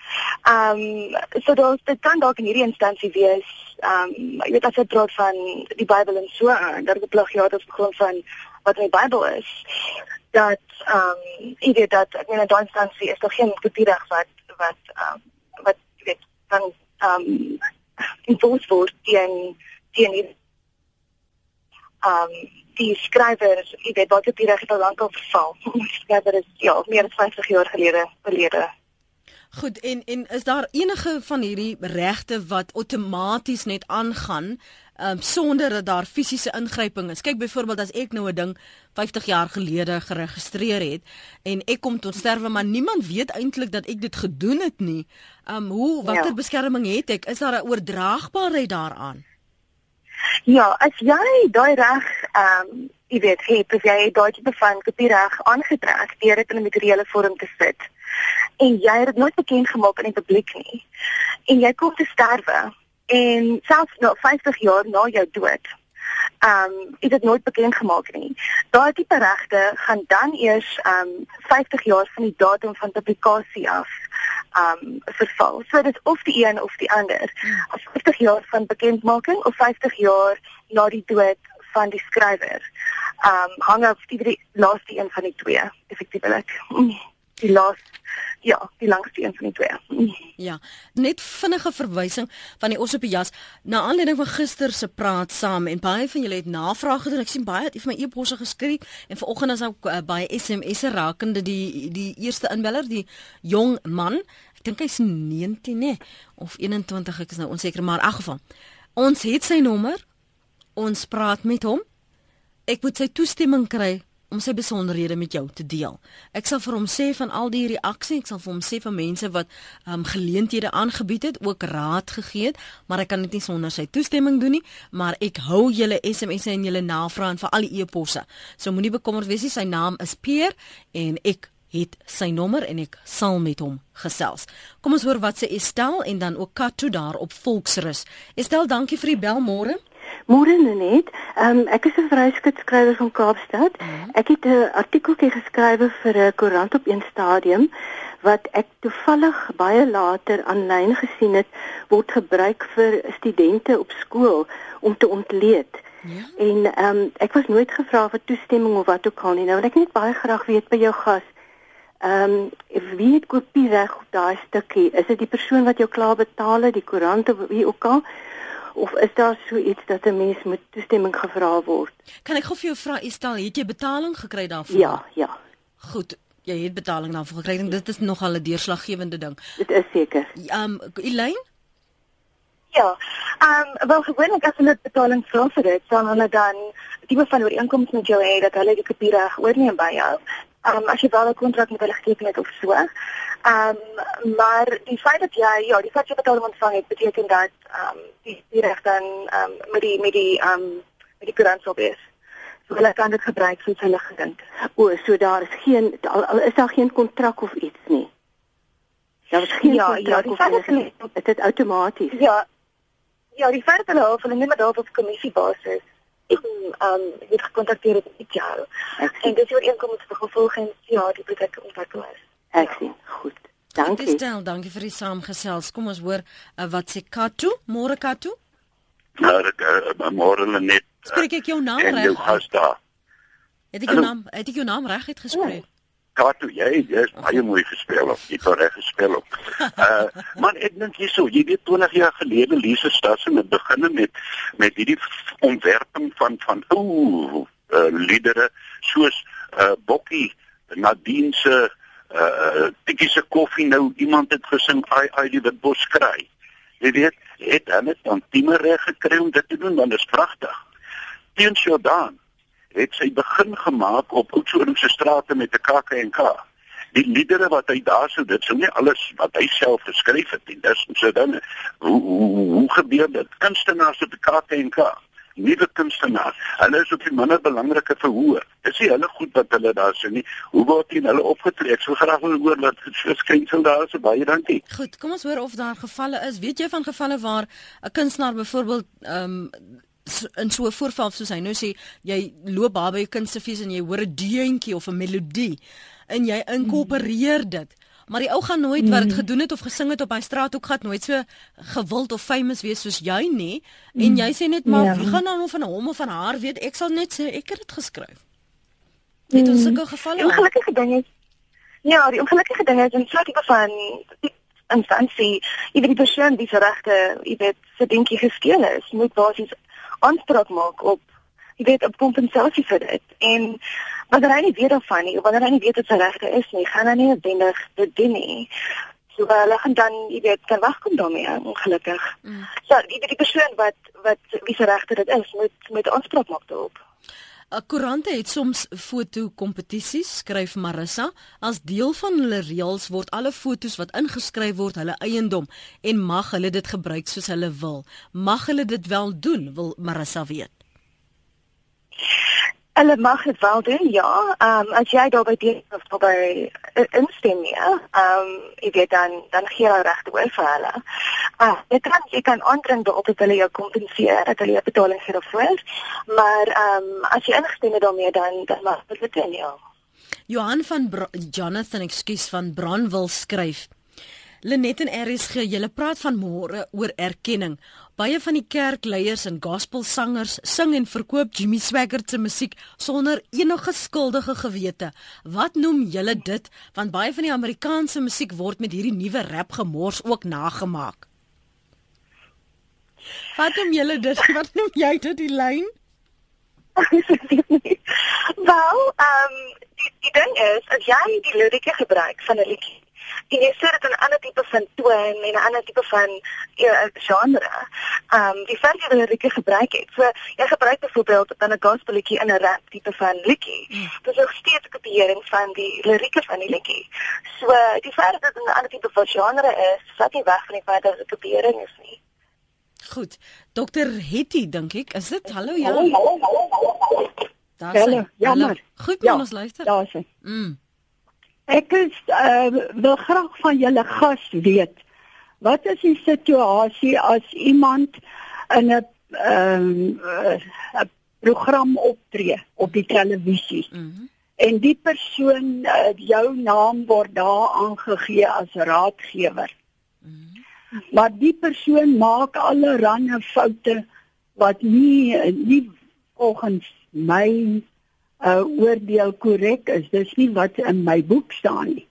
Ehm um, so dit dit kan dalk in hierdie instansie wees ehm um, jy weet as dit praat van die Bybel en so aan, dat dit plagiaat is op grond van wat in die Bybel is. Dat ehm um, jy weet dat ek meen in daai instansie is daar geen kopiereg wat wat ehm um, wat jy weet dan ehm um, enforce word teen teen die um die skrywer, jy weet wat op die reg het al lank al verval. Die skrywer is ja, meer as 50 jaar gelede verlede. Goed, en en is daar enige van hierdie regte wat outomaties net aangaan um, sonder dat daar fisiese ingryping is? Kyk byvoorbeeld as ek nou 'n ding 50 jaar gelede geregistreer het en ek kom tot sterwe maar niemand weet eintlik dat ek dit gedoen het nie. Um hoe watter ja. beskerming het ek? Is daar 'n oordraagbaarheid daaraan? Ja, as jy daai reg um, jy weet, het as jy daai tipe van kopiereg aangetrek deur dit in 'n materiële vorm te sit en jy het dit nooit bekend gemaak aan die publiek nie en jy kom te sterwe en selfs nou 50 jaar na jou dood ehm um, is dit nooit bekend gemaak nie. Daai tipe regte gaan dan eers ehm um, 50 jaar van die datum van publikasie af ehm um, verval. So dit is of die een of die ander. Of 50 jaar van bekendmaking of 50 jaar na die dood van die skrywer. Ehm um, hang af die laaste een van die twee effektiewelik. Die laaste ja, die langste een van die twee. Ja, net vinnige verwysing van die Osopias na aanleiding van gister se praat saam en baie van julle het navraag gedoen. Ek sien baie het vir my e-posse geskryf en vanoggend is ook uh, baie SMS'e rakende die die eerste inbeller, die jong man. Ek dink hy's 19 nê of 21, ek is nou onseker, maar in elk geval. Ons het sy nommer. Ons praat met hom. Ek moet sy toestemming kry om sy besonderhede met jou te deel. Ek sal vir hom sê van al die reaksie, ek sal vir hom sê van mense wat um, geleenthede aangebied het, ook raad gegee het, maar ek kan dit nie sonder sy toestemming doen nie, maar ek hou julle SMS'e en julle navrae en vir al die e-posse. So moenie bekommerd wees nie, sy naam is Peer en ek het sy nommer en ek sal met hom gesels. Kom ons hoor wat sê Estel en dan ook Katu daar op Volksrus. Estel, dankie vir die bel môre. Môre net. Ehm um, ek is 'n vryskutskrywer van Kaapstad. Mhm. Ek het 'n artikeltjie geskrywe vir 'n koerant op een stadium wat ek toevallig baie later aanlyn gesien het word gebruik vir studente op skool om te ontleed. Ja. En ehm um, ek was nooit gevra vir toestemming of wat ook al nie. Nou wil ek net baie graag weet by jou gas. Ehm um, wie het kopiereg op daai stukkie? Is dit die persoon wat jou klaar betaal het, die koerant of wie ook al? Of is daar so iets dat 'n mens moet toestemming gevra word? Kan ek gou vir jou vra, Estel, het jy betaling gekry daarvoor? Ja, ja. Goed, jy het betaling daarvoor gekry. Dit is nogal 'n deurslaggewende ding. Dit is seker. Ehm um, Elaine? Ja. Ehm um, wel gewoonlik as hulle betaling vra vir dit, dan hulle dan tipe van ooreenkoms met jou hê dat hulle die kopie reg oorneem by jou. Ehm um, as jy wel 'n kontrak met hulle geteken het of so. Ehm um, maar die feit dat jy ja, die feit dat jy betaling ontvang het beteken dat ehm um, die die reg dan ehm um, met die met die ehm um, met die koerant sal wees. So hulle kan dit gebruik soos hulle gedink. O, so daar is geen al, al is daar geen kontrak of iets nie. Daar is geen ja, kontrak ja, of iets. Dit is outomaties. Ja. Ja, die feit dat hulle hulle nie meer daar op kommissiebasis um, het gekontakteer het met jou. En dis oor inkom met gevolg en ja, die bedryf ontwikkel is. Ek sien. Goed. Dankie. Dis dan, dankie vir die saamgesels. Kom ons hoor uh, wat sê Katu? Môre Katu? Môre uh, môre net. Uh, Spreek ek jou naam reg? Het ek jou naam, het ek jou naam reg uitgespreek? Oh. Katu, jy is baie mooi gespeel op. Jy het reg gespeel op. Uh man, ek dink hierso, jy weet 20 jaar gelede Lise Stassen het begin met met hierdie ontwerping van van ooh uh, liedere soos uh Bokkie Nadine se uh tikiese koffie nou iemand het gesing ai ai die witbos kry. Jy weet, het hulle dan timmer reg gekry om dit te doen want dit is pragtig. Teen Jordan het sy begin gemaak op Oudtshoornse strate met 'n KAK&K. Die liedere wat hy daar sou dit sou nie alles wat hy self geskryf het nie. Dis so dan hoe hoe, hoe gebeur dit? Kunstenaars op die KAK&K nuwe kunstenaars. Hulle is op die minder belangrike verhoor. Dis nie hulle goed wat hulle daar sien nie. Hoe word dit hulle opgetrek? So graag wil hoor wat verskynsel daar is. Baie dankie. Goed, kom ons hoor of daar gevalle is. Weet jy van gevalle waar 'n kunstenaar byvoorbeeld ehm um, in so 'n voorval soos hy nou sê jy loop daar by 'n kunstefees en jy hoor 'n deuntjie of 'n melodie en jy inkorporeer dit. Maar die ou gaan nooit wat dit gedoen het of gesing het op hy straat ook gaan nooit so gewild of famous wees soos jy nie. En mm. jy sê net maar ja. wie gaan dan nou van hom of van haar weet? Ek sal net sê ek het dit geskryf. Het ons sulke gevalle ongelukkige ding is ja die ongelukkige ding is 'n soort van instansie jy weet die persoon wie se regte jy weet se dinkie gesteel is moet basies aanspraak maak op jy weet op kompensasie vir dit en wanneer hy nie weet daarvan nie, wanneer hy nie weet wat sy regte is nie, gaan hy nie noodwendig dit doen nie. So hulle gaan dan, jy weet, kan wegkom daarmee, ongelukkig. Mm. So die die persoon wat wat wie se regte dit is, moet moet aanspraak maak daarop. Koerante het soms foto-kompetisies, skryf Marissa. As deel van hulle reëls word alle fotos wat ingeskryf word hulle eiendom en mag hulle dit gebruik soos hulle wil. Mag hulle dit wel doen, wil Marissa weet. Hulle mag dit wel doen, ja. Ehm um, as jy daarby deel of daarby uh, instem, ja. Ehm um, jy weet dan dan gee jy regte oor vir hulle. Ah, uh, jy kan jy kan aandring daarop dat hulle jou kompenseer, dat hulle jou betaling gee daarvoor. Maar ehm um, as jy ingestem het daarmee dan dan mag dit doen, ja. Johan van Bra Jonathan, ekskuus van Branwil skryf. Lenet en gee julle praat van môre oor erkenning. Baie van die kerkleiers en gospelsangers sing en verkoop Jimmy Swaggart se musiek sonder enige skuldige gewete. Wat noem julle dit? Want baie van die Amerikaanse musiek word met hierdie nuwe rap gemors ook nagemaak. Wat noem julle dit? Wat noem jy dit die lyn? Wel, ehm um, die, die ding is, as jy die lirieke gebruik van 'n liedjie en jy sit dit in 'n ander tipe van toon en 'n ander tipe van uh, genre. Ehm um, die feit dat jy lirieke gebruik het. So jy gebruik byvoorbeeld dan 'n gospelliedjie in 'n rap tipe van liedjie. Mm. Dit is nog steeds 'n kopieering van die lirieke van die liedjie. So die feit dat dit 'n ander tipe van genre is, vat nie weg van die feit dat dit 'n kopieering is nie. Goed. Dokter Hetty dink ek, is dit? Hallo ja. Daar's Hallo. Jammer. Goed, ja, ons luister. Daar's hy. Mm. Ek is uh, wil graag van julle gas weet. Wat is die situasie as iemand in 'n ehm uh, program optree op die televisie? Mm -hmm. En die persoon uh, jou naam word daar aangegee as raadgewer. Mm -hmm. Maar die persoon maak allerlei foute wat nie nie volgens my uh oordeel korrek is. Dis nie wat in my boek staan nie.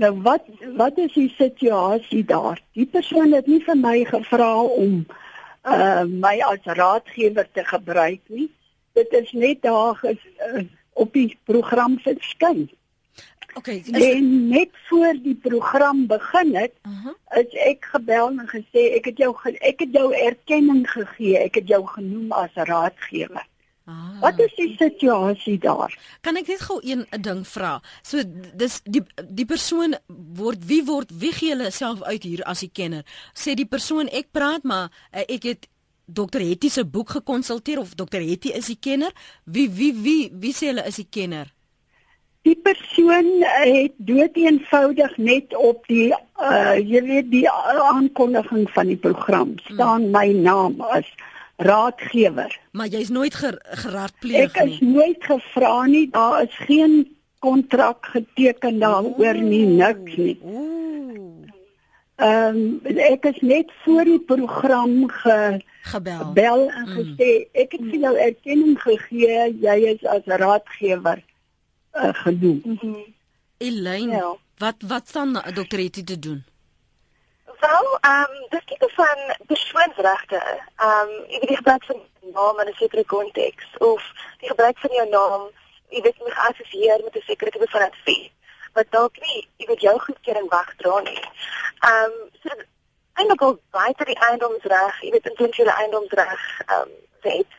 Nou wat wat is die situasie daar? Die persoon het nie vir my gevra om uh my as raadgewer te gebruik nie. Dit is net daar ges, uh, op die program verskyn. Okay, is... en net voor die program begin het, uh -huh. is ek gebel en gesê ek het jou ek het jou erkenning gegee. Ek het jou genoem as raadgewer. Ah. Wat is die situasie daar? Kan ek net gou een ding vra? So dis die die persoon word wie word wie gee hulle self uit hier as die kenner? Sê die persoon ek praat maar uh, ek het Dr Hetty se boek gekonsulteer of Dr Hetty is die kenner? Wie wie wie wie sê hulle is die kenner? Die persoon het doeteenvoudig net op die uh jy weet die aankondiging van die program staan hmm. my naam as raadgewer. Maar jy's nooit ger geraadpleeg nie. Ek is nooit gevra nie. Daar is geen kontrak geteken daaroor nie, niks nie. Ehm um, ek is net voor die program ge gebel, gebel en mm. gesê ek het vir jou erkenning gegee, jy is as raadgewer uh, genoem. Mm -hmm. Elaine, ja. wat wat staan dokter Etty te doen? Wel, ehm um, dis tipe van persoonsregte. Ehm um, jy weet die gebruik van naam in 'n sekere konteks of die gebruik van jou naam, jy weet jy geassosieer met 'n sekere tipe van advies wat dalk nie jy weet jou goedkeuring wegdra nie. Ehm um, so eintlik ook buite die eiendomsreg, jy weet intellektuele eiendomsreg ehm um, weet,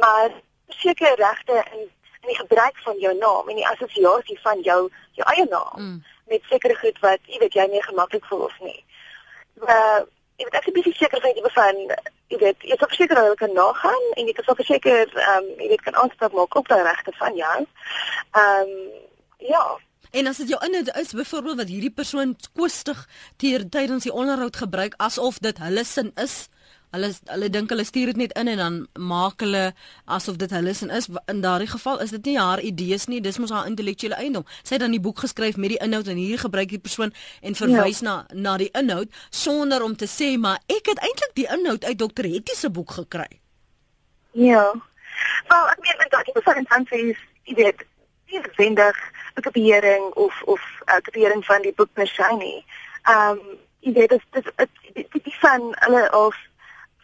maar sekere regte in in die gebruik van jou naam en die assosiasie van jou jou eie naam mm. met sekere goed wat jy weet jy nie gemaklik voel of nie uh ek weet ek is baie seker van jy van jy weet jy sou seker hulle kan nagaan en jy sou seker ehm um, jy weet kan aanspraak maak op daai regte van jou. Ehm um, ja. En as dit jou inhoud is byvoorbeeld wat hierdie persoon kostig teer tydens die onderhoud gebruik asof dit hulle sin is, Hulle hulle dink hulle stuur dit net in en dan maak hulle asof dit hulle sin is. In daardie geval is dit nie haar idees nie, dis mos haar intellektuele eiendom. Sy het dan die boek geskryf met die inhoud en hier gebruik die persoon en verwys ja. na na die inhoud sonder om te sê maar ek het eintlik die inhoud uit Dr. Hetty se boek gekry. Ja. Wel, ek meen dat die persoon dan sê jy weet nie vendig 'n kopieering of of 'n uh, kopieering van die boek per se nie. Ehm um, jy weet dit is dit is van hulle of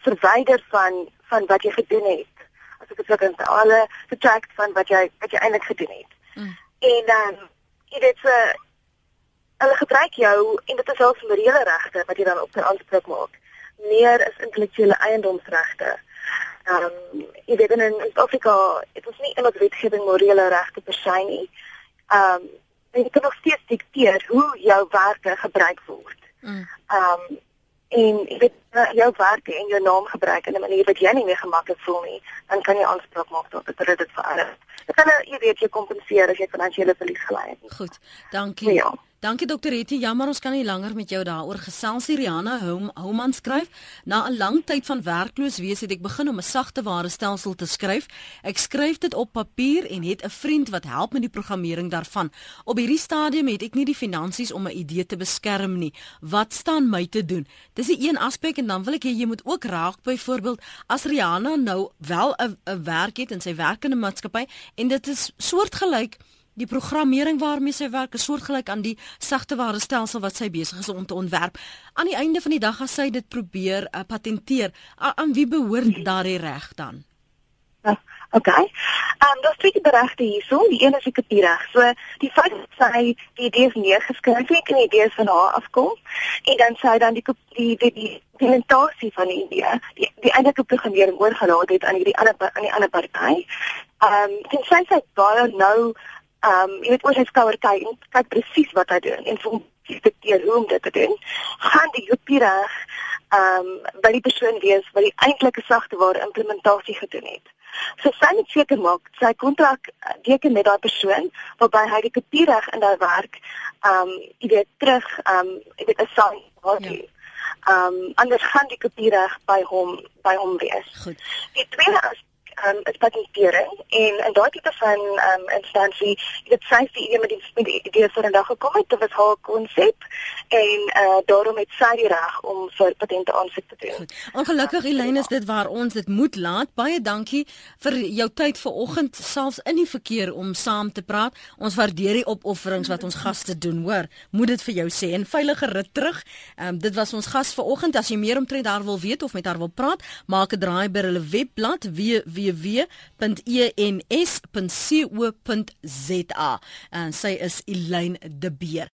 verwyder van van wat jy gedoen het. As ek dit sou kan alle subtract van wat jy wat jy eintlik gedoen het. Mm. En dan um, jy weet so hulle gebruik jou en dit is al morele regte wat jy dan op kan aanspreek maak. Meer is intellektuele eiendomsregte. Ehm um, jy weet in in Afrika, dit is nie in ons wetgewing morele regte per se nie. Ehm um, jy kan nog steeds dikteer hoe jou werke gebruik word. Mm. Ehm um, en jy weet jou werke en jou naam gebruik in 'n manier wat jy nie meer gemaklik voel nie, dan kan jy aanspraak maak tot dit dit verander. Dit kan jy weet jy kompenseer as jy finansiële verlies gely het. Goed. Dankie. Ja. Dankie dokter Hetty. Jammer ons kan nie langer met jou daaroor gesels nie. Rihanna Houman skryf: "Na 'n lang tyd van werkloos wees het ek begin om 'n sagte ware stelsel te skryf. Ek skryf dit op papier en het 'n vriend wat help met die programmering daarvan. Op hierdie stadium het ek nie die finansies om 'n idee te beskerm nie. Wat staan my te doen? Dis 'n een aspek en dan wil ek hê jy moet ook raak byvoorbeeld as Rihanna nou wel 'n werk het in sy werkende maatskappy en dit is soortgelyk Die programmering waarmee sy werk is soortgelyk aan die sagte ware stelsel wat sy besig is om te ontwerp. Aan die einde van die dag as sy dit probeer uh, patenteer, aan, wie behoort daardie reg dan? Uh, okay. Ehm um, daar's twee beregte hierso. Die een is die kopiereg. So die feit dat sy die idee neergeskryf het en die idee van haar afkom en dan sy dan die die die, die implementasie van die idee, die, die eintlike programmering oorgelaat het aan hierdie ander aan die ander party. Ehm um, sy sê baie nou ehm um, jy weet oor sy skouer kyk en kyk presies wat hy doen en vir dikteer hoe om dit te doen. Gaan die kopiereg ehm um, by die persoon wees wat die eintlike sagte ware implementasie gedoen het. So sy moet seker maak sy kontrak teken met daai persoon waarby hy die kopiereg in daai werk ehm um, jy weet terug ehm um, jy weet assign wat hy Ehm um, anders gaan die kopiereg by hom by hom wees. Goed. Die tweede as um, is patentering en in daai tipe van um, instansie dit sy die idee met die, met die idee vir 'n dag gekom het dit was haar konsep en uh, daarom het sy die reg om vir patente aansoek te doen. Ongelukkig Elyn is dit waar ons dit moet laat. Baie dankie vir jou tyd vanoggend selfs in die verkeer om saam te praat. Ons waardeer die opofferings wat ons gaste doen, hoor. Moet dit vir jou sê en veilige rit terug. Um, dit was ons gas vanoggend. As jy meer omtrent daar wil weet of met haar wil praat, maak 'n draai by hulle webblad www www.ens.co.za en sy is Elyn de Beer